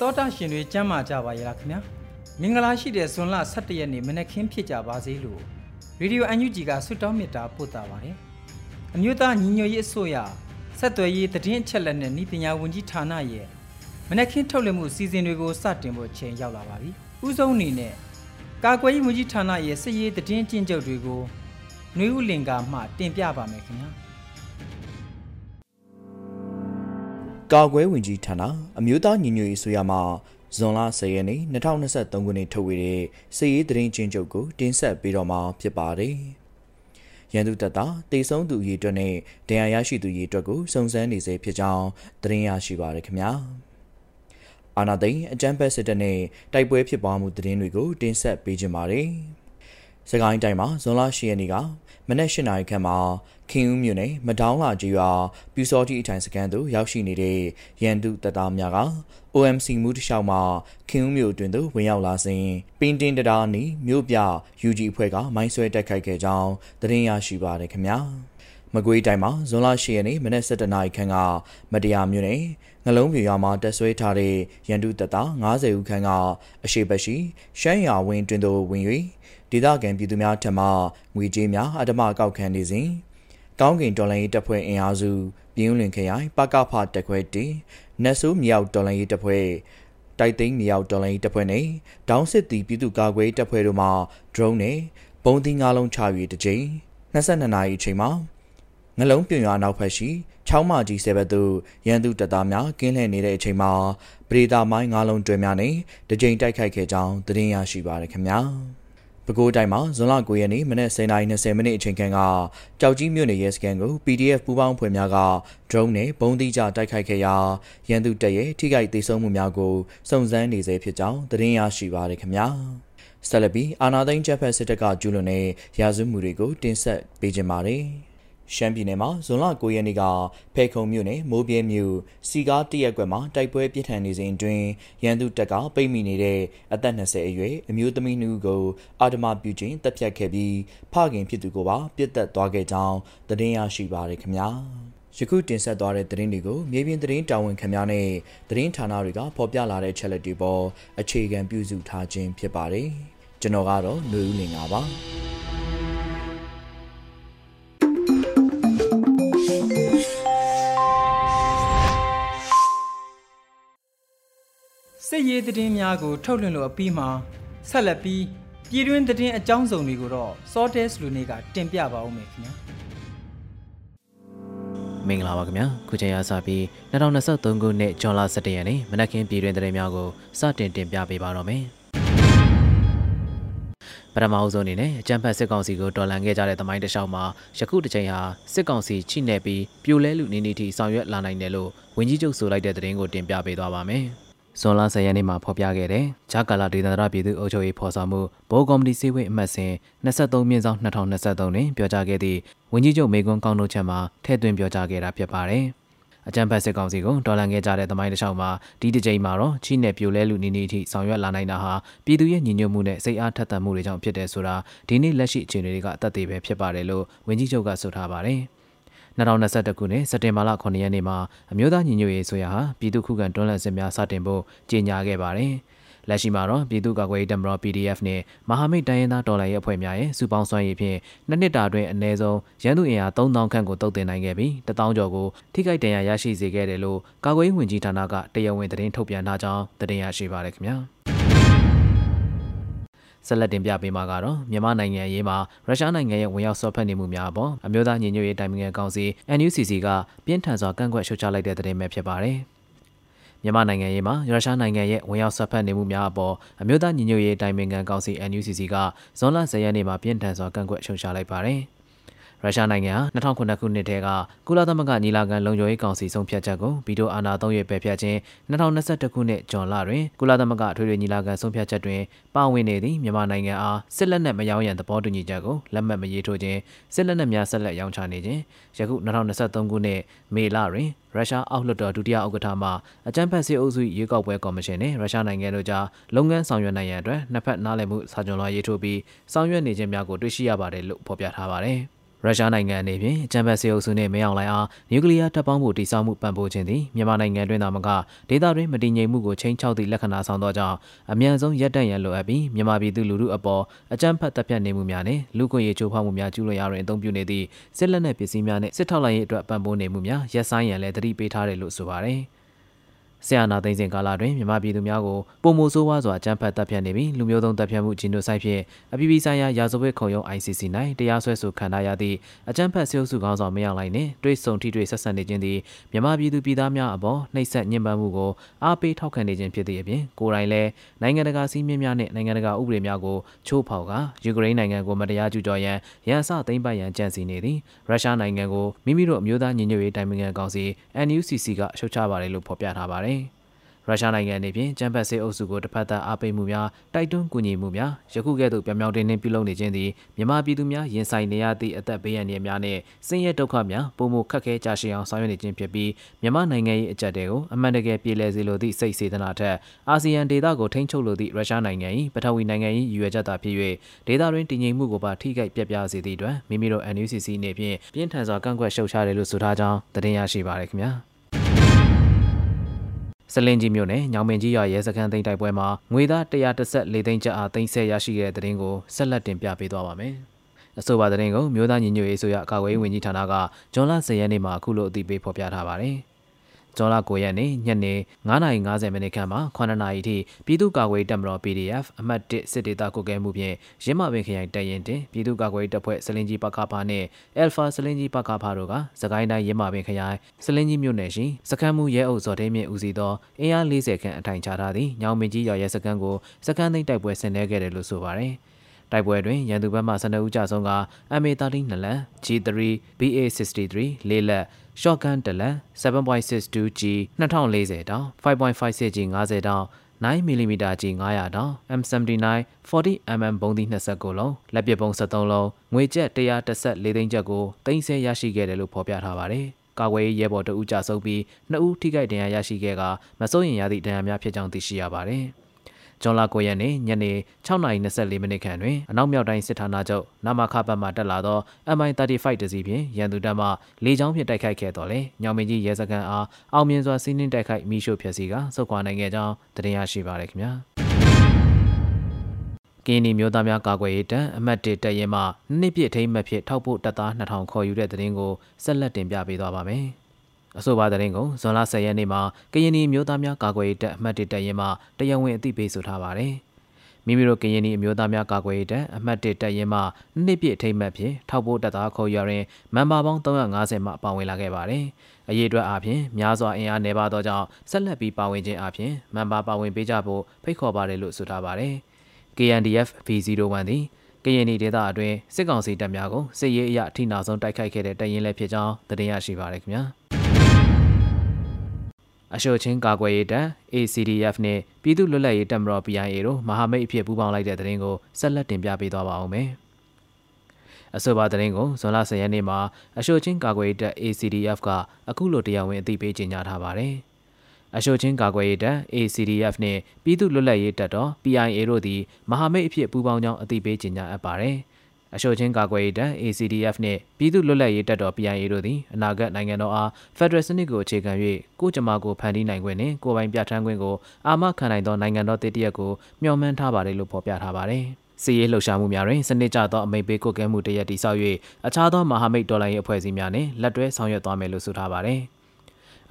တောတာရှင်တွေကျမ်းမာကြပါရဲ့လားခင်ဗျာမင်္ဂလာရှိတဲ့ဇွန်လ17ရက်နေ့မနက်ခင်းဖြစ်ကြပါစေလို့ရေဒီယိုအန်ယူဂျီကဆုတောင်းမေတ္တာပို့တာပါတယ်အမျိုးသားညီညွတ်ရေးအစိုးရဆက်သွယ်ရေးသတင်းအချက်အလက်နဲ့ဤပညာဝန်ကြီးဌာနရဲ့မနက်ခင်းထုတ်လွှင့်မှုစီစဉ်တွေကိုစတင်ဖို့ချိန်ရောက်လာပါပြီဥဆုံးအနေနဲ့ကာကွယ်ရေးဝန်ကြီးဌာနရဲ့စစ်ရေးသတင်းကျဉ်းချုပ်တွေကိုနှွေဦးလင်ကာမှတင်ပြပါမယ်ခင်ဗျာ ကာကွယ်ဝင်ကြီးဌာနအမျိုးသားညီညွတ်ရေးဆိုရမှာဇွန်လ10ရက်နေ့2023ခုနှစ်ထုတ်ဝေတဲ့စစ်ရေးသတင်းချင်းချုပ်ကိုတင်ဆက်ပေးတော့မှာဖြစ်ပါတယ်။ရန်သူတပ်သားတေဆုံးသူရေအတွက်နဲ့ဒဏ်ရာရရှိသူရေအတွက်ကိုစုံစမ်းနေစေဖြစ်ကြောင်းသတင်းရရှိပါရခင်ဗျာ။အာနာသိန်းအကြမ်းဖက်စစ်တပ်နဲ့တိုက်ပွဲဖြစ်ပွားမှုသတင်းတွေကိုတင်ဆက်ပေးကြပါမယ်။စကိုင်းတိုင်းမှာဇွန်လ10ရက်နေ့က မနက်၈နာရီခန့်မှာခင်ဦးမြို့နယ်မဒေါင်းလာကြီးရွာပြူစောတိအထိုင်စခန်းသို့ရောက်ရှိနေတဲ့ရန်သူတပ်သားများက OMC မူတလျှောက်မှာခင်ဦးမြို့တွင်သို့ဝင်ရောက်လာစဉ်ပင်တင်တရားနီမြို့ပြ UG အဖွဲ့ကမိုင်းဆွဲတိုက်ခိုက်ခဲ့ကြောင်းသတင်းရရှိပါရခင်ဗျာမကွေးတိုင်းမှာဇွန်လ10ရက်နေ့မနက်7:00နာရီခန့်ကမတရားမြို့နယ်ငလုံးပြရွာမှာတက်ဆွဲထားတဲ့ရန်သူတပ်သား90ဦးခန့်ကအရှိပတ်ရှိရှမ်းရွာဝင်းတွင်သို့ဝင်၍ ဒေသခံပြည်သူများထံမှငွေကြေးများအဓမ္မကောက်ခံနေစဉ်ကောင်းကင်တော်လိုင်းရေးတပ်ဖွဲ့အင်အားစုပြင်းလွင်ခရိုင်ပကဖတက်ခွဲတီနတ်ဆိုးမြောက်တော်လိုင်းရေးတပ်ဖွဲ့တိုက်သိမ်းမြောက်တော်လိုင်းရေးတပ်ဖွဲ့နဲ့ဒေါင်းစစ်တီပြည်သူ့ကာကွယ်တပ်ဖွဲ့တို့မှ drone နဲ့ဘုံသီးငါးလုံးချ၍တစ်ကြိမ်22နာရီအချိန်မှာငလုံးပြွန်ရွာနောက်ဖက်ရှိချောင်းမကြီးဆဲဘက်သို့ရန်သူတပ်သားများကင်းလှည့်နေတဲ့အချိန်မှာပရိဒါမိုင်းငါးလုံးတွဲများနဲ့တကြိမ်တိုက်ခိုက်ခဲ့ကြောင်းသတင်းရရှိပါရခင်ဗျာ။ ပဲခူးတိုင်းမှာဇွန်လ9ရက်နေ့မနက်10:20မိနစ်အချိန်ခန့်ကကြောက်ကြီးမြို့နယ်ရဲစခန်းကို PDF ပူးပေါင်းဖွဲ့များက drone နဲ့ဘုံသီးကြတိုက်ခိုက်ခဲ့ရာရန်သူတပ်ရဲ့ထိခိုက်ဒေဆုံးမှုများကိုစုံစမ်းနေဆဲဖြစ်ကြောင်းသတင်းရရှိပါရခင်ဗျာ။ဆက်လက်ပြီးအာနာသိန်းချက်ဖက်စစ်တပ်ကကျူးလွန်တဲ့ရာဇဝမှုတွေကိုတင်ဆက်ပေးကြပါမယ်။ ရှမ်းပြည်နယ်မှာဇွန်လ9ရက်နေ့ကဖေခုံမြို့နယ်မိုးပြဲမြို့စီကားတရက်ကွက်မှာတိုက်ပွဲပြစ်ထန်နေစဉ်အတွင်းရန်သူတပ်ကပိတ်မိနေတဲ့အသက်20အရွယ်အမျိုးသမီးနှူကိုအာဒမပြုခြင်းတပ်ဖြတ်ခဲ့ပြီးဖခင်ဖြစ်သူကိုပါပြစ်တက်သွားခဲ့ကြောင်းသတင်းရရှိပါရခင်ဗျာယခုတင်ဆက်သွားတဲ့သတင်းတွေကိုမြေပြင်သတင်းတာဝန်ခံများနဲ့သတင်းဌာနတွေကဖော်ပြလာတဲ့ချက်လက်တွေပေါ်အခြေခံပြုစုထားခြင်းဖြစ်ပါတယ်ကျွန်တော်ကတော့ຫນွေဦးလင်ပါစ ရေးသတင်းများကို ထုတ်လွှင့်လို့အပြီးမှာဆက်လက်ပြီးပြည်တွင်းသတင်းအကြောင်းစုံတွေကိုတော့ Sortes လူနေကတင်ပြပါဦးမယ်ခင်ဗျာမင်္ဂလာပါခင်ဗျာခုချိန်ရစပြီး2023ခုနှစ်ဇွန်လ17ရက်နေ့မနက်ခင်းပြည်တွင်သတင်းများကိုစတင်တင်ပြပေးပါတော့မယ်ပထမအဆုံးအနေနဲ့အကြံဖတ်စစ်ကောင်စီကိုတော်လှန်ခဲ့ကြတဲ့သမိုင်းတစ်လျှောက်မှာယခုတစ်ချိန်ဟာစစ်ကောင်စီချိနေပြီးပြိုလဲလူနေနေထိဆောင်ရွက်လာနိုင်တယ်လို့ဝန်ကြီးချုပ်ဆိုလိုက်တဲ့သတင်းကိုတင်ပြပေးသွားပါမယ်။ ဇွန်လ10ရက်နေ့မှာဖော်ပြခဲ့တဲ့ဂျာကာလာဒေသနာပြည်သူ့အုပ်ချုပ်ရေးဖော်ဆောင်မှုဘိုးကော်မတီစည်းဝေးအမှတ်စဉ်23မြင်းဆောင်2023တွင်ပြောကြားခဲ့သည့်ဝန်ကြီးချုပ်မေကွန်းကောင်းတို့ချက်မှာထည့်သွင်းပြောကြားခဲ့တာဖြစ်ပါတယ်။အကြံဖတ်စစ်ကောင်စီကိုဒေါ်လာငယ်ကြတဲ့သမိုင်းတစ်လျှောက်မှာဒီတစ်ကြိမ်မှာတော့ချိနဲ့ပြိုလဲလူနီနီအထိဆောင်ရွက်လာနိုင်တာဟာပြည်သူရဲ့ညီညွတ်မှုနဲ့စိတ်အားထက်သန်မှုတွေကြောင့်ဖြစ်တယ်ဆိုတာဒီနေ့လက်ရှိအခြေအနေတွေကအသက်သေးပဲဖြစ်ပါတယ်လို့ဝန်ကြီးချုပ်ကဆိုထားပါတယ်။ 2021ခုနှစ်စက်တင်ဘာလ9ရက်နေ့မှာအမျိုးသားညီညွတ်ရေးဆိုရဟာပြည်သူ့ခုခံတွန်းလှန်စစ်များစတင်ဖို့ကြေညာခဲ့ပါတယ်။လက်ရှိမှာတော့ပြည်သူ့ကာကွယ်ရေးတပ်မတော် PDF နဲ့မဟာမိတ်တိုင်းရင်းသားတော်လှန်ရေးအဖွဲ့များရဲ့စုပေါင်းစွမ်းရည်ဖြင့်နှစ်နှစ်တာအတွင်းအနည်းဆုံးရန်သူအင်အား3000ခန့်ကိုတုတ်တင်နိုင်ခဲ့ပြီး1000ကျော်ကိုထိခိုက်ဒဏ်ရာရရှိစေခဲ့တယ်လို့ကာကွယ်ရေးဝန်ကြီးဌာနကတရားဝင်သတင်းထုတ်ပြန်ထားကြောင်းသတင်းရရှိပါရခင်ဗျာ ဆက်လက်တင်ပြပေးမှာကတော့မြန်မာနိုင်ငံရေးမှာရုရှားနိုင်ငံရဲ့ဝင်ရောက်ဆော့ဖက်နေမှုများအပေါ်အမျိုးသားညီညွတ်ရေးတိုင်ပင်ခံကောင်စီ NUCC ကပြင်းထန်စွာကန့်ကွက်ရှုတ်ချလိုက်တဲ့သတင်းပဲဖြစ်ပါတယ်။မြန်မာနိုင်ငံရေးမှာရုရှားနိုင်ငံရဲ့ဝင်ရောက်ဆက်ဖက်နေမှုများအပေါ်အမျိုးသားညီညွတ်ရေးတိုင်ပင်ခံကောင်စီ NUCC ကဇွန်လ10ရက်နေ့မှာပြင်းထန်စွာကန့်ကွက်ရှုံချလိုက်ပါတယ်။ ရုရှားနိုင်ငံဟာ2009ခုနှစ်ထဲကကုလသမဂ္ဂညီလာခံလုံခြုံရေးကောင်စီဆုံးဖြတ်ချက်ကိုဗီတိုအာဏာသုံးရပယ်ဖျက်ခြင်း2021ခုနှစ်ဇွန်လတွင်ကုလသမဂ္ဂထွေထွေညီလာခံဆုံးဖြတ်ချက်တွင်ပါဝင်နေသည့်မြန်မာနိုင်ငံအားစစ်လက်နက်မရောင်းရန်သဘောတူညီချက်ကိုလက်မှတ်မရေးထိုးခြင်းစစ်လက်နက်များဆက်လက်ရောင်းချနေခြင်းယခု2023ခုနှစ်မေလတွင်ရုရှားအောက်လွှတ်တော်ဒုတိယဥက္ကဋ္ဌမှအကြမ်းဖက်စစ်အုပ်စုရွေးကောက်ပွဲကော်မရှင်နှင့်ရုရှားနိုင်ငံတို့ကြားလုပ်ငန်းဆောင်ရွက်နိုင်ရန်အတွက်နှစ်ဖက်နားလည်မှုစာချုပ်လွှာရေးထိုးပြီးဆောင်ရွက်နေခြင်းများကိုတွေ့ရှိရပါတယ်လို့ဖော်ပြထားပါတယ်။ ရုရှားနိုင်ငံအနေဖြင့်ချမ်ဘတ်စီအုပ်စုနှင့်မင်းအောင်လှိုင်အားနျူကလ িয়ার တပ်ပေါင်းမှုတည်ဆောက်မှုပံ့ပိုးခြင်းသည်မြန်မာနိုင်ငံတွင်သာမကဒေသတွင်းမတည်ငြိမ်မှုကိုချိန်ချောက်သည့်လက္ခဏာဆောင်သောကြောင့်အမြန်ဆုံးရပ်တန့်ရန်လိုအပ်ပြီးမြန်မာပြည်သူလူထုအပေါ်အကြမ်းဖက်တပ်ဖြတ်နေမှုများနှင့်လူ့ခွင့်ရေးချိုးဖောက်မှုများကျူးလွန်ရာတွင်အသုံးပြုနေသည့်စစ်လက်နက်ပစ္စည်းများနှင့်စစ်ထောက်လှမ်းရေးအတွက်ပံ့ပိုးနေမှုများရပ်ဆိုင်းရန်လည်းတတိပေးထားတယ်လို့ဆိုပါတယ်။ ဆရာနာသိန်းစဉ်ကာလတွင်မြန်မာပြည်သူများကိုပုံမိုဆိုးဝါးစွာအကြမ်းဖက်တပ်ဖြတ်နေပြီးလူမျိုးတုံးတပ်ဖြတ်မှုဂျီနိုဆိုက်ဖြင့်အပြည်ပြည်ဆိုင်ရာရာဇဝတ်ခုံရုံး ICC ၌တရားစွဲဆိုခံထားရသည့်အကြမ်းဖက်ဆဲအုပ်စုခေါင်းဆောင်မရောက်လိုက်နှင့်တွိတ်ဆုံထိတွေ့ဆက်ဆံနေခြင်းသည်မြန်မာပြည်သူပြည်သားများအပေါ်နှိပ်စက်ညှဉ်းပန်းမှုကိုအားပေးထောက်ခံနေခြင်းဖြစ်သည့်အပြင်ကိုယ်တိုင်လည်းနိုင်ငံတကာစည်းမျဉ်းများနှင့်နိုင်ငံတကာဥပဒေများကိုချိုးဖောက်ကယူကရိန်းနိုင်ငံကိုမတရားကျူးကျော်ရန်ရန်စသိမ်းပိုက်ရန်ကြံစည်နေသည်ရုရှားနိုင်ငံကိုမိမိတို့အမျိုးသားညီညွတ်ရေးတိုင်ပင်ခံကောင်စီ NUCC ကရှုတ်ချပါတယ်လို့ဖော်ပြထားပါတယ်။ ရုရှားနိုင်ငံအနေဖြင့်ကျန်းဖက်ဆေးအုပ်စုကိုတစ်ဖက်သက်အားပေးမှုများတိုက်တွန်းကူညီမှုများယခုကဲ့သို့ပြောင်ပြောင်တင်းတင်းပြုလုပ်နေခြင်းသည်မြန်မာပြည်သူများရင်ဆိုင်နေရသည့်အသက်ဘေးအန္တရာယ်များနှင့်ဆင်းရဲဒုက္ခများပုံမှုခက်ခဲကြရှည်အောင်ဆောင်ရွက်နေခြင်းဖြစ်ပြီးမြန်မာနိုင်ငံ၏အကြက်တွေကိုအမှန်တကယ်ပြည်လည်စေလိုသည့်စိတ်စေတနာထက်အာဆီယံဒေသကိုထိန်းချုပ်လိုသည့်ရုရှားနိုင်ငံ၏ပထဝီနိုင်ငံ၏ရည်ရွယ်ချက်သာဖြစ်၍ဒေသတွင်တည်ငြိမ်မှုကိုပါထိခိုက်ပြက်ပြားစေသည့်အတွက်မိမိတို့ NUCC နေဖြင့်ပြင်းထန်စွာကန့်ကွက်ရှုတ်ချတယ်လို့ဆိုထားကြောင်းသတင်းရရှိပါရခင်ဗျာ။ စလင်ကြီးမြို့နယ်ညောင်ပင်ကြီးရွာရဲစခန်းသိမ်းတိုက်ပွဲမှာငွေသား114သိန်းကျပ်အားသိမ်းဆည်းရရှိခဲ့တဲ့တဲ့ရင်ကိုဆက်လက်တင်ပြပေးသွားပါမယ်။အဆိုပါတဲ့ရင်ကိုမြို့သားညီညွတ်ရေးဆိုရကာကွယ်ရေးဝန်ကြီးဌာနကဇွန်လ10ရက်နေ့မှာအခုလိုအသိပေးဖော်ပြထားပါတယ်။ ဇွန်လ9ရက်နေ့ညနေ9:50မိနစ်ခန့်မှာ9နာရီထိပြည်သူ့ကာကွယ်တပ်မတော် PDF အမှတ်1စစ်ဒေသကုကဲမှုဖြင့်ရင်းမပင်ခရိုင်တရင်တင်ပြည်သူ့ကာကွယ်တပ်ဖွဲ့စလင်ကြီးပကဖာနှင့် Alpha စလင်ကြီးပကဖာတို့ကစကိုင်းတိုင်းရင်းမပင်ခရိုင်စလင်ကြီးမြို့နယ်ရှိစခန်းမှုရဲအုပ်စော်တဲမြင့်ဦးစီးသောအင်အား40ခန့်အထိုင်ချထားသည့်ညောင်မင်းကြီးရွာရဲစခန်းကိုစခန်းသိမ်းတိုက်ပွဲဆင်နွှဲခဲ့တယ်လို့ဆိုပါတယ်တိုက်ပွဲတွင်ရန်သူဘက်မှ12ဦးကြဆုံးက MA13 နှစ်လက် G3 BA63 လေးလက် shotgun တလက် 7.62G 2040တောင် 5.56G 50တောင် 9mm G 900တောင် M79 40mm ဘုံသီး29လုံးလက်ပစ်ပုံ73လုံးငွေကျပ်114သိန်းကျပ်ကိုတင်ဆက်ရရှိခဲ့တယ်လို့ဖော်ပြထားပါတယ်ကာကွယ်ရေးရဲဘော်တဦးကြဆုံးပြီးနှစ်ဦးထိခိုက်ဒဏ်ရာရရှိခဲ့ကမစိုးရင်ရသည့်ဒဏ်ရာများဖြစ်ကြောင်းသိရှိရပါတယ်။ ဇွန်လ9ရက်နေ့ညနေ6:24မိနစ်ခန့်တွင်အနောက်မြောက်တိုင်းစစ်ဌာနချုပ်နမခဘတ်မှတက်လာသော MI35 တစီးဖြင့်ရန်သူတပ်မှလေကြောင်းဖြင့်တိုက်ခိုက်ခဲ့တော်လဲညောင်မင်းကြီးရဲစခန်းအားအောင်မြင်စွာစီးနင်းတိုက်ခိုက်မိရှုဖျက်ဆီးကစုခွာနိုင်ခဲ့ကြောင်းသတင်းရရှိပါရခင်ဗျာကင်းနီမျိုးသားများကာကွယ်ရေးတပ်အမှတ်1တပ်ရင်းမှနှစ်ပြည့်ထိမ့်မှတ်ဖြစ်ထောက်ဖို့တပ်သား2000ခေါ်ယူတဲ့သတင်းကိုဆက်လက်တင်ပြပေးသွားပါမယ်။ အဆိုပါသတင်းကိုဇွန်လ10ရက်နေ့မှာကရင်နီမျိုးသားများကာကွယ်ရေးတပ်အမှတ်1တပ်ရင်းမှတရားဝင်အသိပေးဆိုထားပါတယ်။မိမိတို့ကရင်နီအမျိုးသားများကာကွယ်ရေးတပ်အမှတ်1တပ်ရင်းမှနှစ်ပြည့်အထိမ်းအမှတ်ဖြင့်ထောက်ပို့တပ်သားခေါ်ယူရင်မန်ပါပေါင်း350မှပါဝင်လာခဲ့ပါတယ်။အရေးအတွက်အပြင်များစွာအင်အားနေပါသောကြောင့်ဆက်လက်ပြီးပါဝင်ခြင်းအပြင်မန်ပါပါဝင်ပေးကြဖို့ဖိတ်ခေါ်ပါတယ်လို့ဆိုထားပါတယ်။ KNDF V01 သည်ကရင်နီဒေသအတွင်းစစ်ကောင်စီတပ်များကိုစစ်ရေးအရအထိနာဆုံးတိုက်ခိုက်ခဲ့တဲ့တပ်ရင်းလည်းဖြစ်ကြောင်းသတင်းရရှိပါရခင်ဗျာ။ အရှိုချင်းကာကွယ်ရေးတပ် ACDF နဲ့ပြည်သူ့လွတ်လပ်ရေးတပ်မတော် PIA တို့မဟာမိတ်အဖြစ်ပူးပေါင်းလိုက်တဲ့တဲ့ရင်ကိုဆက်လက်တင်ပြပေးသွားပါအောင်မယ်။အဆိုပါတဲ့ရင်ကိုဇွန်လ10ရက်နေ့မှာအရှိုချင်းကာကွယ်ရေးတပ် ACDF ကအခုလိုတရားဝင်အသိပေးကြေညာထားပါတယ်။အရှိုချင်းကာကွယ်ရေးတပ် ACDF နှင့်ပြည်သူ့လွတ်လပ်ရေးတပ်တော် PIA တို့သည်မဟာမိတ်အဖြစ်ပူးပေါင်းကြောင်းအသိပေးကြေညာအပ်ပါတယ်။ အရှိုချင်းကာကွယ်ရေးတပ် ACDF နှင့်ပြည်သူ့လွတ်လပ်ရေးတပ်တော် PIA တို့သည်အနာဂတ်နိုင်ငံတော်အားဖက်ဒရယ်စနစ်ကိုအခြေခံ၍ကိုကြမာကိုဖန်တီးနိုင်ခွင့်နှင့်ကိုပိုင်ပြဋ္ဌာန်းခွင့်ကိုအာမခံနိုင်သောနိုင်ငံတော်တည်တရက်ကိုမျှော်မှန်းထားပါတယ်လို့ဖော်ပြထားပါတယ်။စီရေးလှုပ်ရှားမှုများတွင်စနစ်ကျသောအမိန့်ပေးကွက်ကဲမှုတရက်တည်ဆောက်၍အခြားသောမဟာမိတ်တော်လှန်ရေးအဖွဲ့အစည်းများနှင့်လက်တွဲဆောင်ရွက်သွားမယ်လို့ဆိုထားပါတယ်။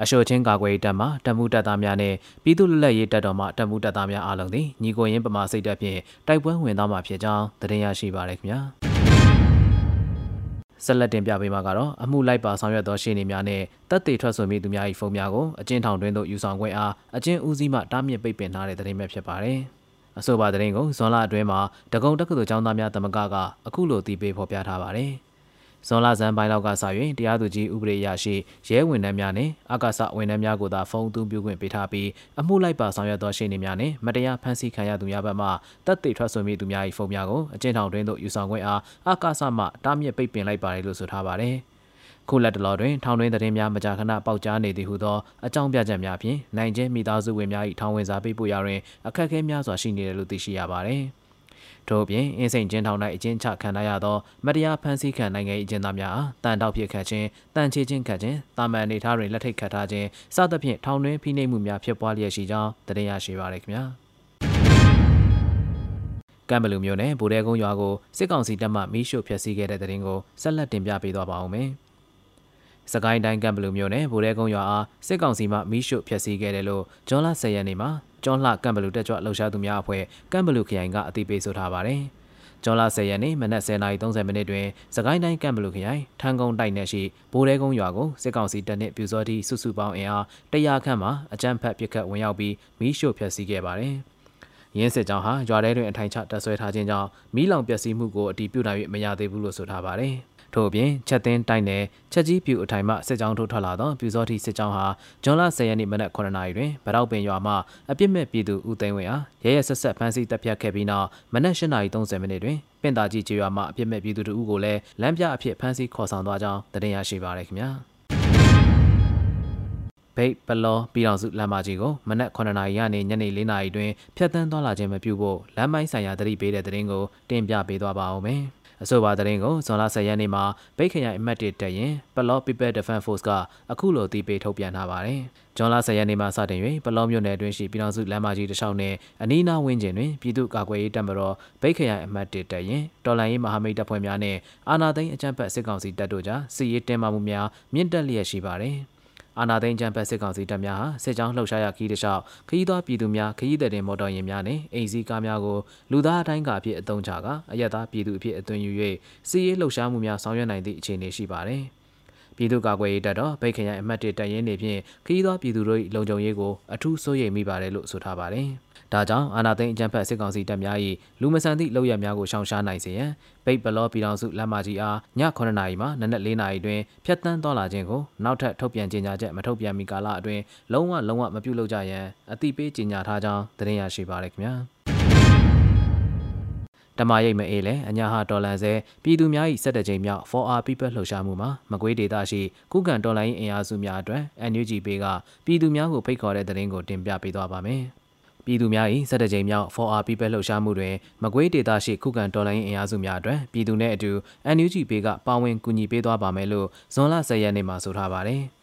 အရှိုချင်းကာကွယ်ရေးတပ်မှတပ်မှုတပ်သားများနဲ့ပြည်သူ့လက်လက်ရေးတပ်တော်မှတပ်မှုတပ်သားများအားလုံးသည်ညီကိုရင်းပမာစိတ်တပ်ဖြင့်တိုက်ပွဲဝင်သွားမှာဖြစ်ကြောင်းသတင်းရရှိပါရခင်ဗျာဆက်လက်တင်ပြပေးမှာကတော့အမှုလိုက်ပါဆောင်ရွက်သောရှင်းနေများနဲ့တပ်တေထွက်ဆိုမိသူများ၏ဖုန်းများကိုအကျဉ်းထောင်တွင်သို့ယူဆောင်ခွင့်အားအကျဉ်းဦးစီးမှတားမြစ်ပိတ်ပင်ထားတဲ့သတင်းပဲဖြစ်ပါတယ်။အဆိုပါသတင်းကိုဇွန်လအတွင်းမှာတကုံတက္ကသိုလ်ကျောင်းသားများတမကကအခုလိုတည်ပေးဖော်ပြထားပါတယ်။ ဇွန်လဆန်းပိုင်းလောက်ကစ၍တရားသူကြီးဥပဒေအရာရှိရဲဝန်ထမ်းများနဲ့အကာစဝန်ထမ်းများကိုသာဖုန်းသွင်းပြုခွင့်ပေးထားပြီးအမှုလိုက်ပါဆောင်ရွက်သောရှေ့နေများနဲ့မတရားဖမ်းဆီးခံရသူများဘက်မှတပ်သိထွက်ဆိုမိသူများ၏ဖုန်းများကိုအကျဉ်းထောင်တွင်သို့ယူဆောင်ခွင့်အားအကာစမှတားမြစ်ပိတ်ပင်လိုက်ပါတယ်လို့ဆိုထားပါတယ်။ခုလက်တလောတွင်ထောင်တွင်းသတင်းများမကြာခဏပေါက်ကြားနေသည်ဟုသောအကြောင်းပြချက်များဖြင့်နိုင်ကျဲမိသားစုဝင်များ၏ထောင်ဝင်စာပေးပို့ရာတွင်အခက်အခဲများစွာရှိနေတယ်လို့သိရှိရပါသည်။ ထို့အပြင်အင်းစိန်ကျင်းထောင်၌အကျဉ်းချခံရသောမတရားဖမ်းဆီးခံနိုင်ငံ၏အကျဉ်းသားများအားတန်တောက်ဖြစ်ခတ်ခြင်းတန်ချေခြင်းခတ်ခြင်းတာမန်အနေထားတွင်လက်ထိတ်ခတ်ထားခြင်းစသဖြင့်ထောင်တွင်းဖိနှိပ်မှုများဖြစ်ပွားလျက်ရှိကြောင်းသတင်းရရှိပါရခင်ဗျာကမ်ဘလူမျိုးနဲ့ဗိုလ်တဲကုန်းရွာကိုစစ်ကောင်စီတပ်မှမီးရှို့ဖျက်ဆီးခဲ့တဲ့တဲ့တင်ကိုဆက်လက်တင်ပြပေးသွားပါဦးမယ်။စကိုင်းတိုင်းကံဘလူမျိုးနဲ့ဗိုလ်ရဲကုန်းရွာအားစစ်ကောင်စီမှမီးရှို့ဖျက်ဆီးခဲ့တယ်လို့ဂျွန်လ10ရက်နေ့မှာ ကျောင်းလှကံဘလူတက်ကြွလှုပ်ရှားသူများအဖွဲ့ကံဘလူခရိုင်ကအသိပေးဆိုထားပါတယ်။ကျောင်းလ10ရက်နေ့မနက်10:30မိနစ်တွင်စကိုင်းတိုင်းကံဘလူခရိုင်ထန်းကုန်းတိုက်နယ်ရှိဗိုလ်ရဲကုန်းရွာကိုစစ်ကောင်စီတပ်နှင့်ပြူစောတိစုစုပေါင်းအင်အား100ခန့်မှအကြမ်းဖက်ပစ်ခတ်ဝင်ရောက်ပြီးမီးရှို့ဖျက်ဆီးခဲ့ပါတယ်။ရင်းစစ်ကြောင်းဟာရွာထဲတွင်အထိုင်ချတပ်ဆွဲထားခြင်းကြောင့်မီးလောင်ပျက်စီးမှုကိုအတီးပြုတ်နိုင်၍မရသေးဘူးလို့ဆိုထားပါတယ်။ ထို့အပြင်ချက်သိန်းတိုက်နယ်ချက်ကြီးပြူအထိုင်မှစစ်ကြောင်းထိုးထွက်လာသောပြူစောတိစစ်ကြောင်းဟာဂျွန်လ10ရက်နေ့မနက်9:00နာရီတွင်ဗရောက်ပင်ရွာမှအပြစ်မဲ့ပြည်သူဦးသိန်းဝင်းအားရဲရဲဆက်ဆက်ဖမ်းဆီးတပ်ဖြတ်ခဲ့ပြီးနောက်မနက်8:30မိနစ်တွင်ပင်တာကြီးကျေးရွာမှအပြစ်မဲ့ပြည်သူတို့ကိုလည်းလမ်းပြအဖြစ်ဖမ်းဆီးခေါ်ဆောင်သွားကြောင်းတင်ရရှိပါရခင်ဗျာဘိတ်ပလောပြည်တော်စုလမ်းမကြီးကိုမနက်9:00နာရီကနေညနေ4:00နာရီတွင်ဖျက်ဆီးသွားလာခြင်းမပြုဖို့လမ်းပိုင်းဆိုင်ရာတတိပေးတဲ့တရင်ကိုတင်ပြပေးသွားပါဦးမယ်။ အဆိုပါသတင်းကိုဇွန်လ10ရက်နေ့မှာဗိတ်ခရိုင်အမှတ်1တက်ရင်ပလော့ People Defense Force ကအခုလိုတီးပေးထုတ်ပြန်ထားပါတယ်။ဇွန်လ10ရက်နေ့မှာစတင်၍ပလော့မြို့နယ်အတွင်းရှိပြည်ထောင်စုလမ်းမကြီးတစ်လျှောက်နဲ့အနီးအနားဝန်းကျင်တွင်ပြည်သူ့ကာကွယ်ရေးတပ်မတော်ဗိတ်ခရိုင်အမှတ်1တက်ရင်တော်လှန်ရေးမဟာမိတ်တပ်ဖွဲ့များနဲ့အာဏာသိမ်းအကြမ်းဖက်စစ်ကောင်စီတပ်တို့ကြားစစ်ရေးတင်းမာမှုများမြင့်တက်လျက်ရှိပါတယ်။ အာနာသိန်းချမ်းဖက်စစ်ကောင်စီတပ်များဟာစစ်ကြောင်းလှုပ်ရှားရခီးတလျှောက်ခရီးသွားပြည်သူများခရီးသည်တင်မော်တော်ယာဉ်များနဲ့အိမ်စီးကားများကိုလူသားအတိုင်းကအဖြစ်အသုံးချကအရက်သားပြည်သူအဖြစ်အသွင်ယူ၍စီးရေးလှုပ်ရှားမှုများဆောင်ရွက်နိုင်သည့်အခြေအနေရှိပါတယ်။ ပြည်သူ့ကာကွယ်ရေးတပ်တော်ဗိတ်ခရိုင်အမှတ်1တပ်ရင်းနေဖြင့်ခရီးသွားပြည်သူတို့၏လုံခြုံရေးကိုအထူးစိုးရိမ်မိပါတယ်လို့ဆိုထားပါတယ်။ဒါကြောင့်အာနာသိန်းအကြံဖက်စစ်ကောင်စီတပ်များ၏လူမဆန်သည့်လောက်ရများကိုရှောင်ရှားနိုင်စေရန်ပိတ်ဘလောပြည်တော်စုလမ်းမကြီးအားည9:00နာရီမှနနက်4:00နာရီတွင်ဖျက်ဆီးသွားလာခြင်းကိုနောက်ထပ်ထုတ်ပြန်ကြေညာချက်မထုတ်ပြန်မီကာလအတွင်းလုံးဝလုံးဝမပြုလုပ်ကြရန်အတိပေးကြေညာထားကြောင်းသတင်းရရှိပါရခင်ဗျာ တမရိတ်မအေးလဲအညာဟာဒေါ်လာဆဲပြည်သူများ၏စက်တကြိမ်မြောက် 4R People လှုပ်ရှားမှုမှာမကွေးဒေသရှိကုကန်ဒေါ်လာရင်းအင်အားစုများအတွက် NUG ပေးကပြည်သူများကိုဖိတ်ခေါ်တဲ့သတင်းကိုတင်ပြပေးသွားပါမယ်။ပြည်သူများ၏စက်တကြိမ်မြောက် 4R People လှုပ်ရှားမှုတွင်မကွေးဒေသရှိခုခံတော်လှန်ရေးအင်အားစုများအတွက်ပြည်သူနဲ့အတူ NUG ပေးကပါဝင်ကူညီပေးသွားပါမယ်လို့ဇွန်လ10ရက်နေ့မှာဆိုထားပါတယ်။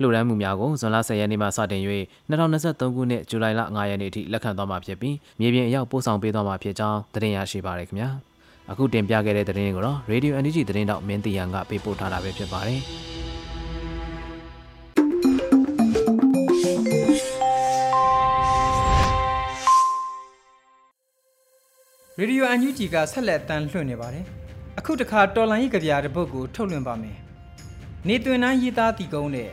လှူဒန်းမှုများကိုဇွန်လ10ရက်နေ့မှစတင်၍2023ခုနှစ်ဇူလိုင်လ9ရက်နေ့ထိလက်ခံသွားမှာဖြစ်ပြီးမြေပြင်အရောက်ပို့ဆောင်ပေးသွားမှာဖြစ်ကြောင်းသတင်းရရှိပါရခင်ဗျာ။အခုတင်ပြခဲ့တဲ့သတင်းကိုတော့ Radio NUG သတင်းတောက်မင်းတီယန်ကပေးပို့ထားတာပဲဖြစ်ပါတယ်။ရေဒီယိုအန်ယူဂျီကဆက်လက်တန်လွှင့်နေပါတယ်။အခုတခါတော်လန်ရေးကြပြတဲ့ပုတ်ကိုထုတ်လွှင့်ပါမယ်။နေသွင်းနှမ်းရေးသားတီကုန်းနဲ့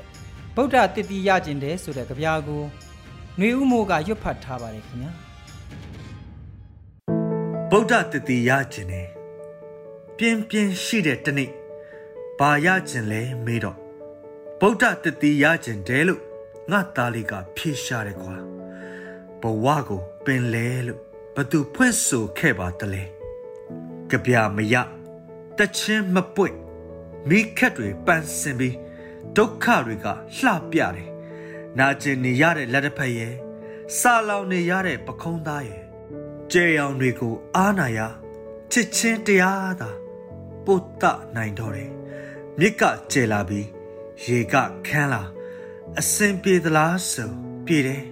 ဗုဒ္ဓတတိရကျင်တဲ့ဆိုတဲ့ကြပြကိုຫນွေဥမိုးကရွတ်ဖတ်ထားပါတယ်ခင်ဗျာ။ဗုဒ္ဓတတိရကျင်တယ်ပြင်းပြင်းရှိတဲ့တနေ့ဘာရကျင်လဲမေးတော့ဗုဒ္ဓတတိရကျင်တယ်လို့ငါသားလေးကဖြေရှာတယ်ကွာဘဝကိုပင်လဲလို့ဘသူဖွင့်ဆိုခဲ့ပါတလဲကြပြမရတချင်းမပွင့်မိခက်တွေပန်းစင်ပြီး ဒုက္ခတွေကလှပြတယ်နာကျင်နေရတဲ့လက်တစ်ဖက်ရဲ့စာလောင်နေရတဲ့ပခုံးသားရဲ့ကြဲရောင်တွေကိုအားနာရချစ်ချင်းတရားသာပုတ်တနိုင်တော့တယ်မြစ်ကကျဲလာပြီးရေကခန်းလာအစင်ပြေသလားဆိုပြေတယ်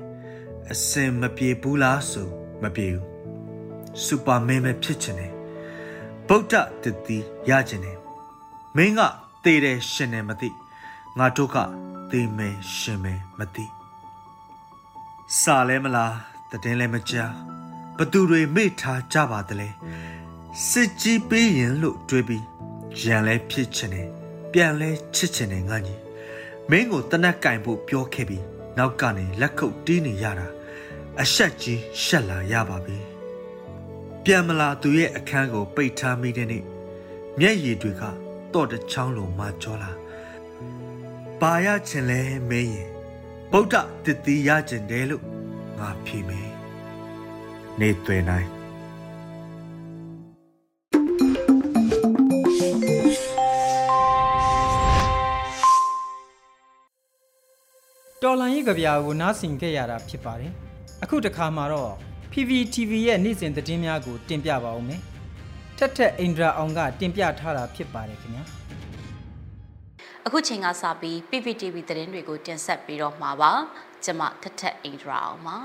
အစင်မပြေဘူးလားဆိုမပြေဘူးစူပါမင်းပဲဖြစ်ချင်တယ်ဗုဒ္ဓတတိရချင်တယ်မင်းကသေတယ်ရှင်တယ်မသိ ငါတို့ကသေမယ်ရှင်မယ်မသိစာလဲမလားတည်င်းလဲမကြားဘသူတွေမေ့ထားကြပါတလဲစစ်ကြီးပေးရင်လို့တွေးပြီးရန်လဲဖြစ်ချင်တယ်ပြန်လဲချစ်ချင်တယ်ငါကြီးမင်းကိုတနက်ကင်ဖို့ပြောခဲ့ပြီးနောက်ကနေလက်ခုပ်တီးနေရတာအဆက်ကြီးရှက်လာရပါပြီပြန်မလာသူရဲ့အခန်းကို ပိတ်ထားမိတဲ့နေ့မျက်ရည်တွေကတော့တချောင်းလိုမှကြောလာ ပါရချင်လဲမင်းရင်ဗုဒ္ဓတည်တည်ရကျင်တယ်လို့ငါဖြေမယ်နေသွေနိုင်တော်လန်ရေးကြပြာကိုနားဆင်ခဲ့ရတာဖြစ်ပါတယ်အခုတခါမှာတော့ PPTV ရဲ့နေ့စဉ်သတင်းများကိုတင်ပြပါဦးမယ်ထက်ထက်အိန္ဒြာအောင်ကတင်ပြထားတာဖြစ်ပါတယ်ခင်ဗျာ အခုချိန်ကစပြီး PPTV သတင်းတွေကိုတင်ဆက်ပြီးတော့မှာပါကျွန်မထက်ထက်အိန္ဒြာအောင်ပါ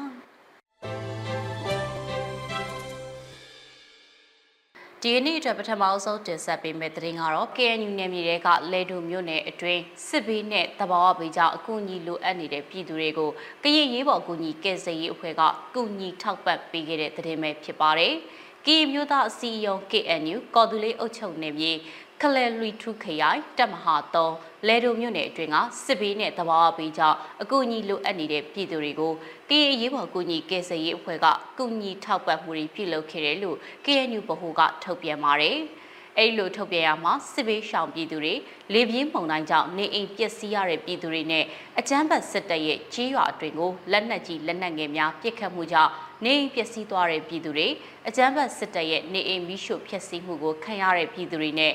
ဒီနေ့အတွက်ပထမအဆုံးတင်ဆက်ပေးမယ့်သတင်းကတော့ KNU နယ်မြေတွေကလေဒုမြို့နယ်အတွင်းစစ်ဘေးနဲ့တဘာဝဘေးကြောင့်အကူအညီလိုအပ်နေတဲ့ပြည်သူတွေကိုကရင်ရေးပေါ်အကူအညီကယ်ဆယ်ရေးအဖွဲ့ကကူညီထောက်ပံ့ပေးခဲ့တဲ့သတင်းပဲဖြစ်ပါတယ်။ကီမျိုးသားအစည်းအရုံး KNU ကော်တူလေးအုပ်ချုပ်နယ်မြေ ခလဲလွီထုခရိုင်တက်မဟာတောလဲဒိုမြို့နယ်အတွင်းကစစ်ဘေးနဲ့တဘာဝဘေးကြောင့်အကူအညီလိုအပ်နေတဲ့ပြည်သူတွေကိုကရင်ရေးပေါ်ကူညီကယ်ဆယ်ရေးအဖွဲ့ကကူညီထောက်ပံ့မှုတွေပြုလုပ်ခဲ့တယ်လို့ KNU ဗဟိုကထုတ်ပြန်ပါတယ်။အဲ့လိုထုတ်ပြန်ရမှာစစ်ဘေးရှောင်ပြည်သူတွေလေပြင်းမှုန်တိုင်းကြောင့်နေအိမ်ပျက်စီးရတဲ့ပြည်သူတွေနဲ့အကြမ်းဖက်စစ်တပ်ရဲ့ကြီးရွာအတွင်ကိုလက်နက်ကြီးလက်နက်ငယ်များပစ်ခတ်မှုကြောင့်နေအိမ်ပျက်စီးသွားတဲ့ပြည်သူတွေအကြမ်းဖက်စစ်တပ်ရဲ့နေအိမ်မိရှို့ဖျက်ဆီးမှုကိုခံရတဲ့ပြည်သူတွေနဲ့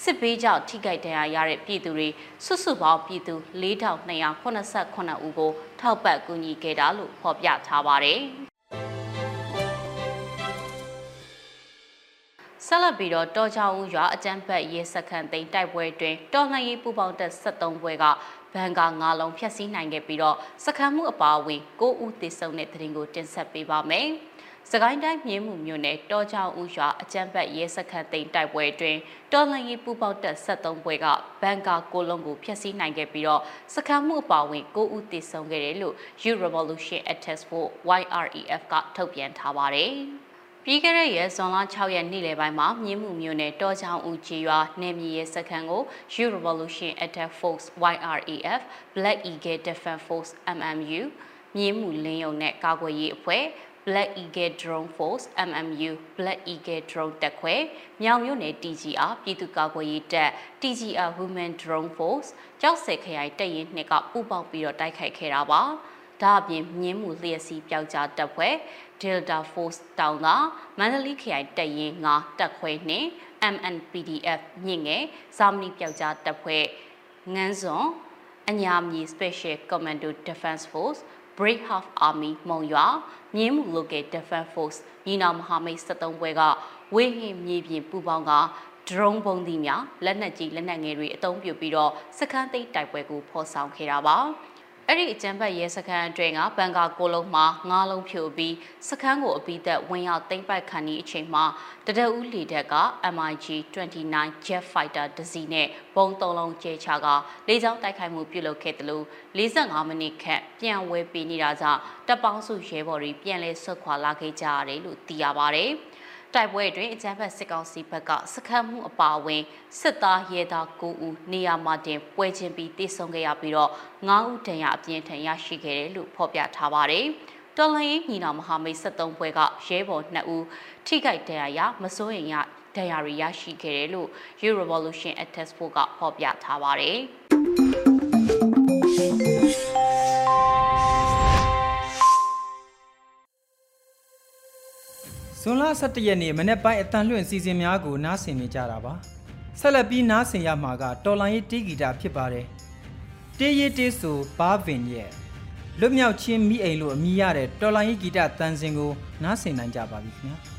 စစ်ဘေးကြောင့်ထိခိုက်ဒဏ်ရာရတဲ့ပြည်သူတွေစုစုပေါင်းပြည်သူ4289ဦးကိုထောက်ပံ့ကူညီခဲ့တာလို့ဖော်ပြထားပါတယ်။ဆက်လက်ပြီးတော့တောချောင်းဦးရွာအကြမ်းဖက်ရေးစခန်းသိမ်းတိုက်ပွဲတွင်တော်လှန်ရေးပူပေါင်းတပ်73ဘွဲကဘန်ကာ၅လုံးဖျက်ဆီးနိုင်ခဲ့ပြီးတော့စခန်းမှုအပါအဝင်9ဦးသေဆုံးတဲ့တဲ့ရင်ကိုတင်ဆက်ပေးပါမယ်။ စကိုင်းတိုင်းမြင်းမှုမြို့နယ်တောချောင်းဦးရွာအကြမ်းဖက်ရဲစခန်းသိမ်းတိုက်ပွဲအတွင်းတော်လှန်ရေးပူပေါက်တပ်73ဘွဲကဘန်ကာကိုလုံးကိုဖျက်ဆီးနိုင်ခဲ့ပြီးတော့စခန်းမှုအပါဝင်9ဦးသေဆုံးခဲ့တယ်လို့ Youth Revolution Attest for YREF ကထုတ်ပြန်ထားပါတယ်။ပြီးခဲ့တဲ့ရက်ဇွန်လ6ရက်နေ့လယ်ပိုင်းမှာမြင်းမှုမြို့နယ်တောချောင်းဦးကြီးရွာနယ်မြေရဲစခန်းကို Youth Revolution Attack Force YREF Black Eagle Defense Force MMU မြင်းမှုလင်းယုံနဲ့ကာကွယ်ရေးအဖွဲ့ Black Eagle Drone Force MMU Black Eagle Drone တပ်ခွဲမြောင်မြို့နယ် TGR ပြည်သူ့ကာကွယ်ရေးတပ် TGR Women Drone Force ကြောက်စက်ခရိုင်တပ်ရင်းနှစ်ကပူးပေါင်းပြီးတော့တိုက်ခိုက်ခဲ့တာပါဒါအပြင်မြင်းမှုလျှက်စီးပျောက်ကြားတပ်ဖွဲ့ Delta Force တောင်ကမန္တလေးခရိုင်တပ်ရင်း9တပ်ခွဲနှင့် MNPDF မြင့်ငယ်ဇာမနီပျောက်ကြားတပ်ဖွဲ့ငန်းစွန်အညာမြေ Special Commando Defense Force Brave Half Army မုံရွာ မြင်းမှု Local Defense Force ညီနောင်မဟာမိတ်73ဘွဲကဝေဟင်မြေပြင်ပူပေါင်းက drone ပုံသီးများလက်နက်ကြီးလက်နက်ငယ်တွေအသုံးပြုပြီးတော့စခန်းသိမ်းတိုက်ပွဲကိုဖော်ဆောင်ခဲ့တာပါ အဲ့ဒီအကြမ်းဖက်ရဲစခန်းအတွင်းကဘန်ကာကိုလုံးမှာငါးလုံးဖြိုပြီးစခန်းကိုအပိသက်ဝင်ရောက်သိမ်းပိုက်ခံသည့်အချိန်မှာတဒဦးလေတပ်က MiG 29 Jet Fighter တစီနဲ့ဘုံသုံးလုံးကျဲချကလေကြောင်းတိုက်ခိုက်မှုပြုလုပ်ခဲ့တယ်လို့45မိနစ်ခန့်ပြန်ဝဲပေးနေတာကြောင့်တပ်ပေါင်းစုရဲဘော်တွေပြန်လဲဆွတ်ခွာလာခဲ့ကြရတယ်လို့သိရပါတယ်။ တိုက်ပွဲတွင်အကြမ်းဖက်စစ်ကောင်စီဘက်ကစခတ်မှုအပါအဝင်စစ်သားရဲသား9ဦးနေရာမှာတင်ပွဲချင်းပြီးတိုက်ဆုံခဲ့ရပြီးတော့9ဦးဒဏ်ရာအပြင်းထန်ရရှိခဲ့တယ်လို့ဖော်ပြထားပါတယ်။တော်လှန်ရေးညီနောင်မဟာမိတ်73ဘွဲကရဲဘော်2ဦးထိခိုက်ဒဏ်ရာရမစိုးရင်ရဒဏ်ရာတွေရရှိခဲ့တယ်လို့ Youth Revolution Attest Force ကဖော်ပြထားပါတယ်။ န်လ17ရက်နေ့မနေ့ပိုင်းအတန်လွင့်စီစဉ်များကိုနားဆင်နေကြတာပါဆက်လက်ပြီးနားဆင်ရမှာကတော်လိုင်းရေးတီးဂီတာဖြစ်ပါတယ်တေးရေးတေးဆိုဘာဗင်ရဲ့လွတ်မြောက်ချင်းမိအိမ်လို့အမည်ရတဲ့တော်လိုင်းရေးဂီတတန်စင်ကိုနားဆင်နိုင်ကြပါပြီခင်ဗျာ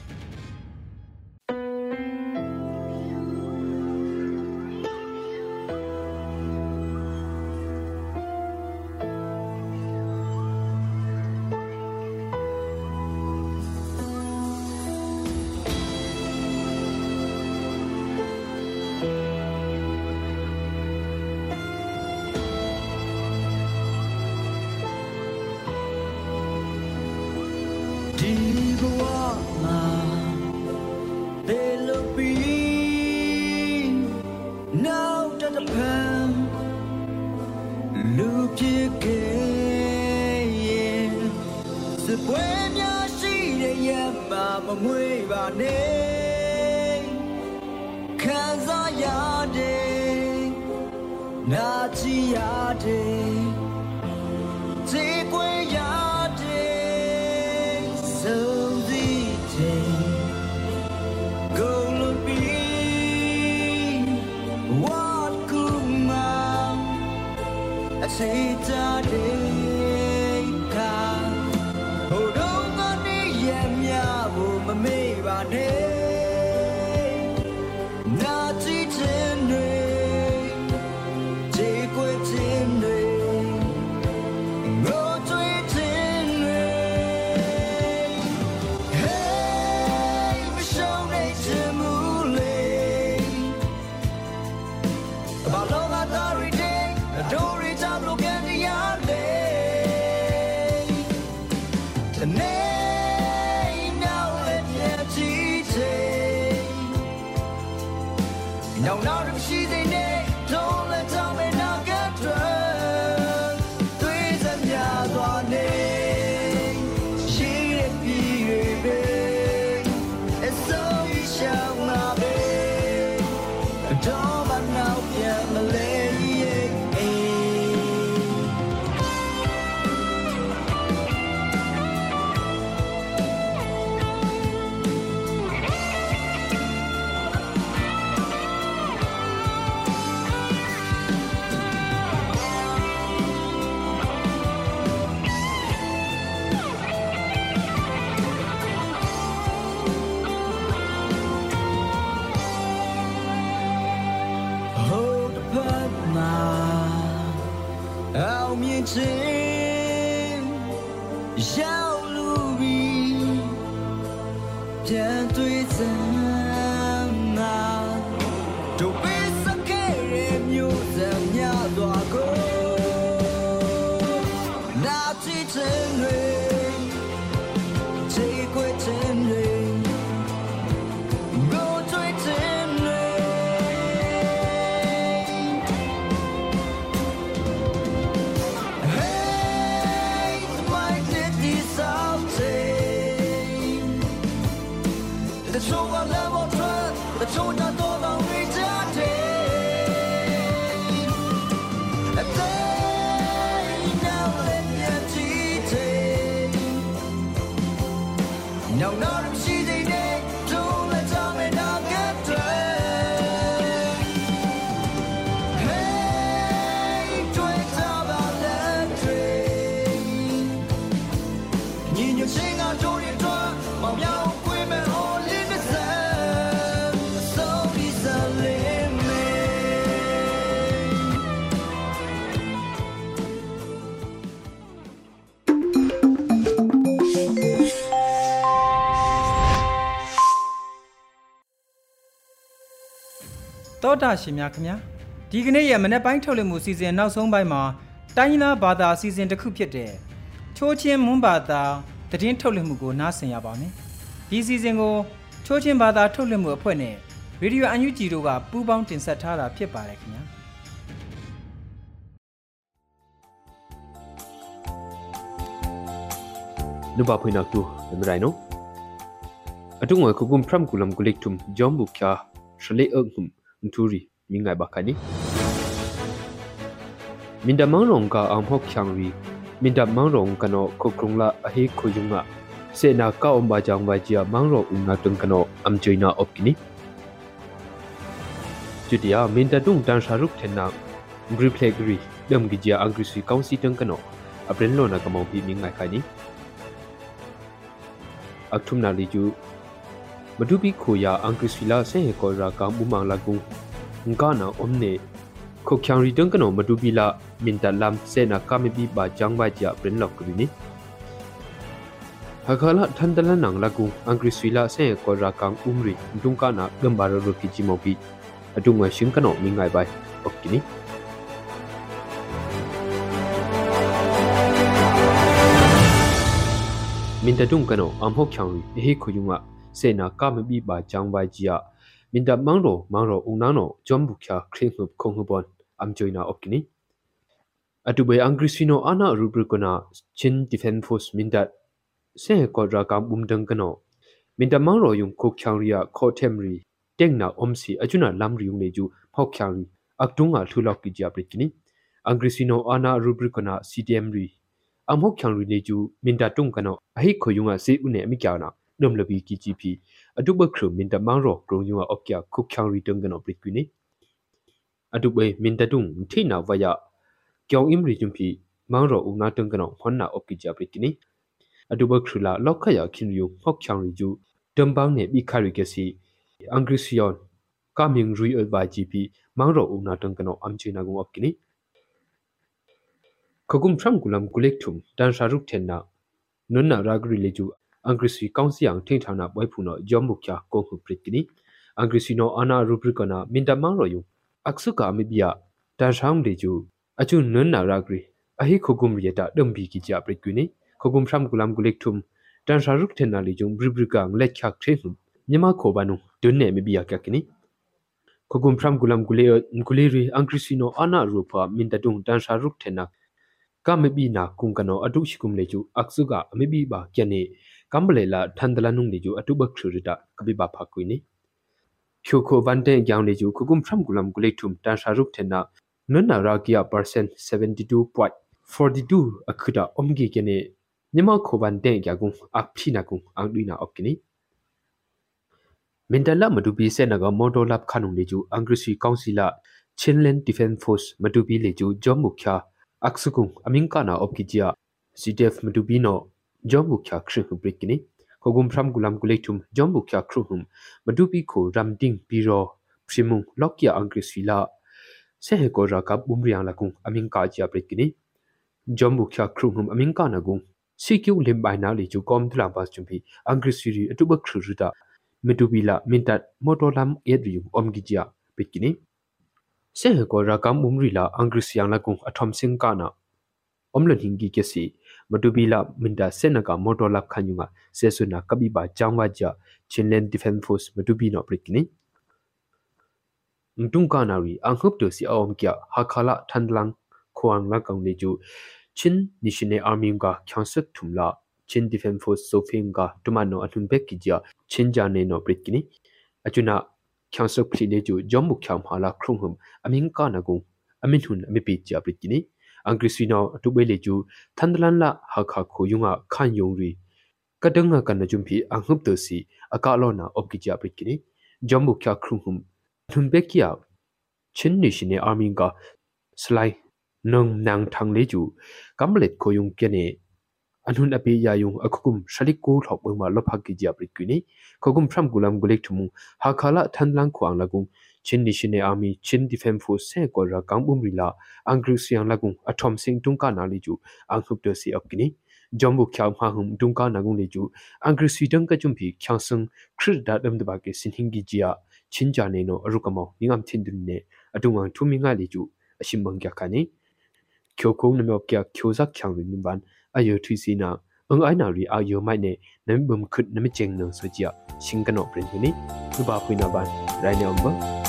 take that day. တောတာရှင်များခင်ဗျာဒီကနေ့ရဲ့မနေ့ပိုင်းထုတ်လွှင့်မှုစီစဉ်နောက်ဆုံးပိုင်းမှာတိုင်းရင်းသားဘာသာစီစဉ်တစ်ခုဖြစ်တဲ့ချိုးချင်းမွန်းဘာသာသတင်းထုတ်လွှင့်မှုကိုနားဆင်ရပါမယ်ဒီစီစဉ်ကိုချိုးချင်းဘာသာထုတ်လွှင့်မှုအဖွဲ့နဲ့ရေဒီယိုအန်ယူဂျီတို့ကပူးပေါင်းတင်ဆက်ထားတာဖြစ်ပါတယ်ခင်ဗျာနုဘဖိနကူမရိုင်နိုအတုငွေကုကုမ်ဖရမ်ကူလမ်ကူလိကတုမ်ဂျောမ်ဘူခါရှလေအုံ nturi mingai bakani minda mangrong ka amhok changwi minda mangrong kano kokrungla ahi khujunga sena ka omba jangwa jia mangrong unga tung kano amjoina opkini chutia minda dung dan sharuk thenna griplekri dam gijia angrisui kaunsi tung kano aprenlo na kamau pi mingai khani akthumna liju မဒူပီခိုယာအန်ကရစ်ဖီလာဆေဟေကောရာကမူမန်လာကူငကနာအုံးနေခုတ်ချောင်ရီတန်ကနောမဒူပီလာမင်တလမ်ဆေနာကမီပီဘာဂျန်ဘိုင်ချာပရင်လောက်ကရီနီဟခလာထန်တလနန်လာကူအန်ကရစ်ဖီလာဆေဟေကောရာကန်အုံးရီဒုံကနာဂမ်ဘာရရိုကီချီမိုပီအဒုံဝရှင်ကနောမင်ငိုင်ဘိုင်အိုကီနီမင်တဒုံကနောအမ်ဟုတ်ချောင်ရီဟေခုယုံငါ စေနာကမပိပါချောင်းပိုင်ကြီးယမင်တမောင်တော်မောင်တော်ဦးနောင်းတော်ဂျွမ်ဘူခါခရင်ခုခုံခုပွန်အမ်ဂျွိနာအော့ကိနီအတူဘေအင်္ဂရိစီနိုအနာရူဘရကနာချင်းဒီဖန်ဖို့စ်မင်တစေကောဒရာကမ်ဘုံဒန်ကနောမင်တမောင်တော်ယုံခုချောင်းရီယခေါ်တမ်ရီတက်နာအုံးစီအကျွနာလမ်ရီယုံနေကျူဖောက်ချောင်းရီအကတုံငါထူလောက်ကိကြပရကိနီအင်္ဂရိစီနိုအနာရူဘရကနာ CDM ရီအမဟုတ်ချောင်းရီနေကျူမင်တတုံကနောအဟိခိုယုံကစေဦးနေအမိကြောင်နာ ဒုံလဘီကီဂျီပီအတုဘခရမင်တာမန်ရောကရုံယုံအော့ကျခုချန်ရီတုံကနောပရိကွီနေအတုဘေမင်တာတုံထိနာဝယကျောင်းအင်ရီဂျွန်ပီမန်ရောဦးနာတုံကနောခွန်နာအော့ကီဂျာပရိကိနေအတုဘခရလာလောက်ခရခင်ယုံဟောက်ချန်ရီကျူတမ်ဘောင်းနေဘီခါရီကစီအင်္ဂရိစီယွန်ကာမင်ရီအဘိုင်ဂျီပီမန်ရောဦးနာတုံကနောအမ်ချီနာဂုံအော့ကိနေခကုမ်ဖရမ်ကူလမ်ကူလက်ထုမ်တန်ရှာရုထန်နာနွန်းနာရာဂရီလေကျူအင်္ဂ ရိစီကောင်စီယံထိန်ဌာနာဘွိုင်ဖူနောဂျောမ်ဘုချာကိုခုပရစ်ကိနီအင်္ဂရိစီနောအာနာရူပရကနာမင်တမန်ရောယုအခဆုကာမီဘီယာတန်ဆောင်လေကျူအချွနွန်းနာရာဂရီအဟိခကုမ်ရီတာဒမ်ဘီကီချာပရစ်ကိနီခကုမ်ဖရမ်ကူလမ်ကူလက်ထုမ်တန်ရှာရုထန်နာလေကျူဘရီဘရီကန်လက်ချာထေဟုမြန်မာခိုဘာနုဒွန်းနေမီဘီယာကကိနီခကုမ်ဖရမ်ကူလမ်ကူလေကူလေရီအင်္ဂရိစီနောအာနာရူပါမင်တတုံတန်ရှာရုထန်နာကမဘီနာကုံကနော အတုရှိကုမ်လေကျူအခစုကအမဘီဘာကျနေကမ်ဘလေလာထန်ဒလနုံလေကျူအတုဘခရရတာကဘီဘာဖာကွီနီဖြိုခိုဝန်တဲ့ကြောင်လေကျူခုကုမ်ဖရမ်ဂူလမ်ဂူလေထုမ်တန်ရှာရုခထေနာနွန်းနာရာကီယာပါစန်72.42အခဒအုံဂီကနေမြမခိုဝန်တဲ့ကြောင်အခဖိနာကုံအန်ဒွီနာအော့ကီနီမင်တလာမဒူပီဆေနကမော်တိုလပ်ခနုံလေကျူအင်္ဂရိစီကောင်စီလာချင်းလန်ဒီဖန်ဖော့စ်မဒူပီလေကျူဂျောမုခါ aksukung amingkana opkijia ctf madubino jombu kya khru brikini kogum phram gulam guleitum jombu kya khruhum madupi ko ramding biro primung lokya angrisila sehe ko raka bumriang lakung amingka jia brikini jombu kya khruhum amingkana gung sikyu limbai na li chu kom thla bas chumpi angrisiri atuba khruruda medubila mintat motolam yedrium omgijia brikini se ko ra kam umri la angri siang la kung athom sing ka na omla hingi ke si matubila minda sena ka motor lap khanyunga se suna kabi ba changwa ja chinlen defense force matubi no prikini mtung ka na ri anghup to si awm kya hakhala thandlang khuang la kaung le ju chin national army ka khyansak thumla chin defense force sofing ka tumano athun bek ki ja chin ja ne no prikini achuna ချောင်ဆုပ်ဖလီလေကျူဂျောမုချောင်ဟာလာခရုံဟုံအမင်းကနာကုံအမင်းဟုန်အမပိချာပရိကိနီ အင်္ဂရိစီနောအတုဘေလေကျူသန္ဒလန်လာဟာခါခိုယုံငါခန်ယုံရီကဒငါကနဂျုံဖီအငှုပ်တစီအကာလောနာအော့ကိချာပရိကိနီဂျောမုချာခရုံဟုံထုံဘက်ကီယာချင်းနေရှင်နေအာမင်ကစလိုက်နုံနန်းထန်းလေကျူကမ်လက်ခိုယုံကနေ anhun api ya yung akukum shalik ko thok bang ma lo phak ki ja prit kuni khokum phram gulam gulik thumu ha khala thanlang khuang lagung chin national army chin defense force se ko ra kang bum rila angru siang lagung athom sing tung ka na li ju ang hup de si apkini jombu khyam ha hum tung ka na gung li ju angru si dang ka chum phi khyang sung khrit da dam da ba ke sin hing gi jia chin ja ne no aru kamau ningam thin dun ne atung ang thumi nga li ju ashim bang kya ka ni kyo ko na me kya kyo sak khyang rin ban အယုထွီစီနာအင်အိုင်နာရီအယုမိုက်နေနမ်ဘမ်ခွတ်နမချင်နဆိုကြရှင်ကနောပရင်နီဒီပါခွိနာဘန်ရိုင်းနေအောင်ဘာ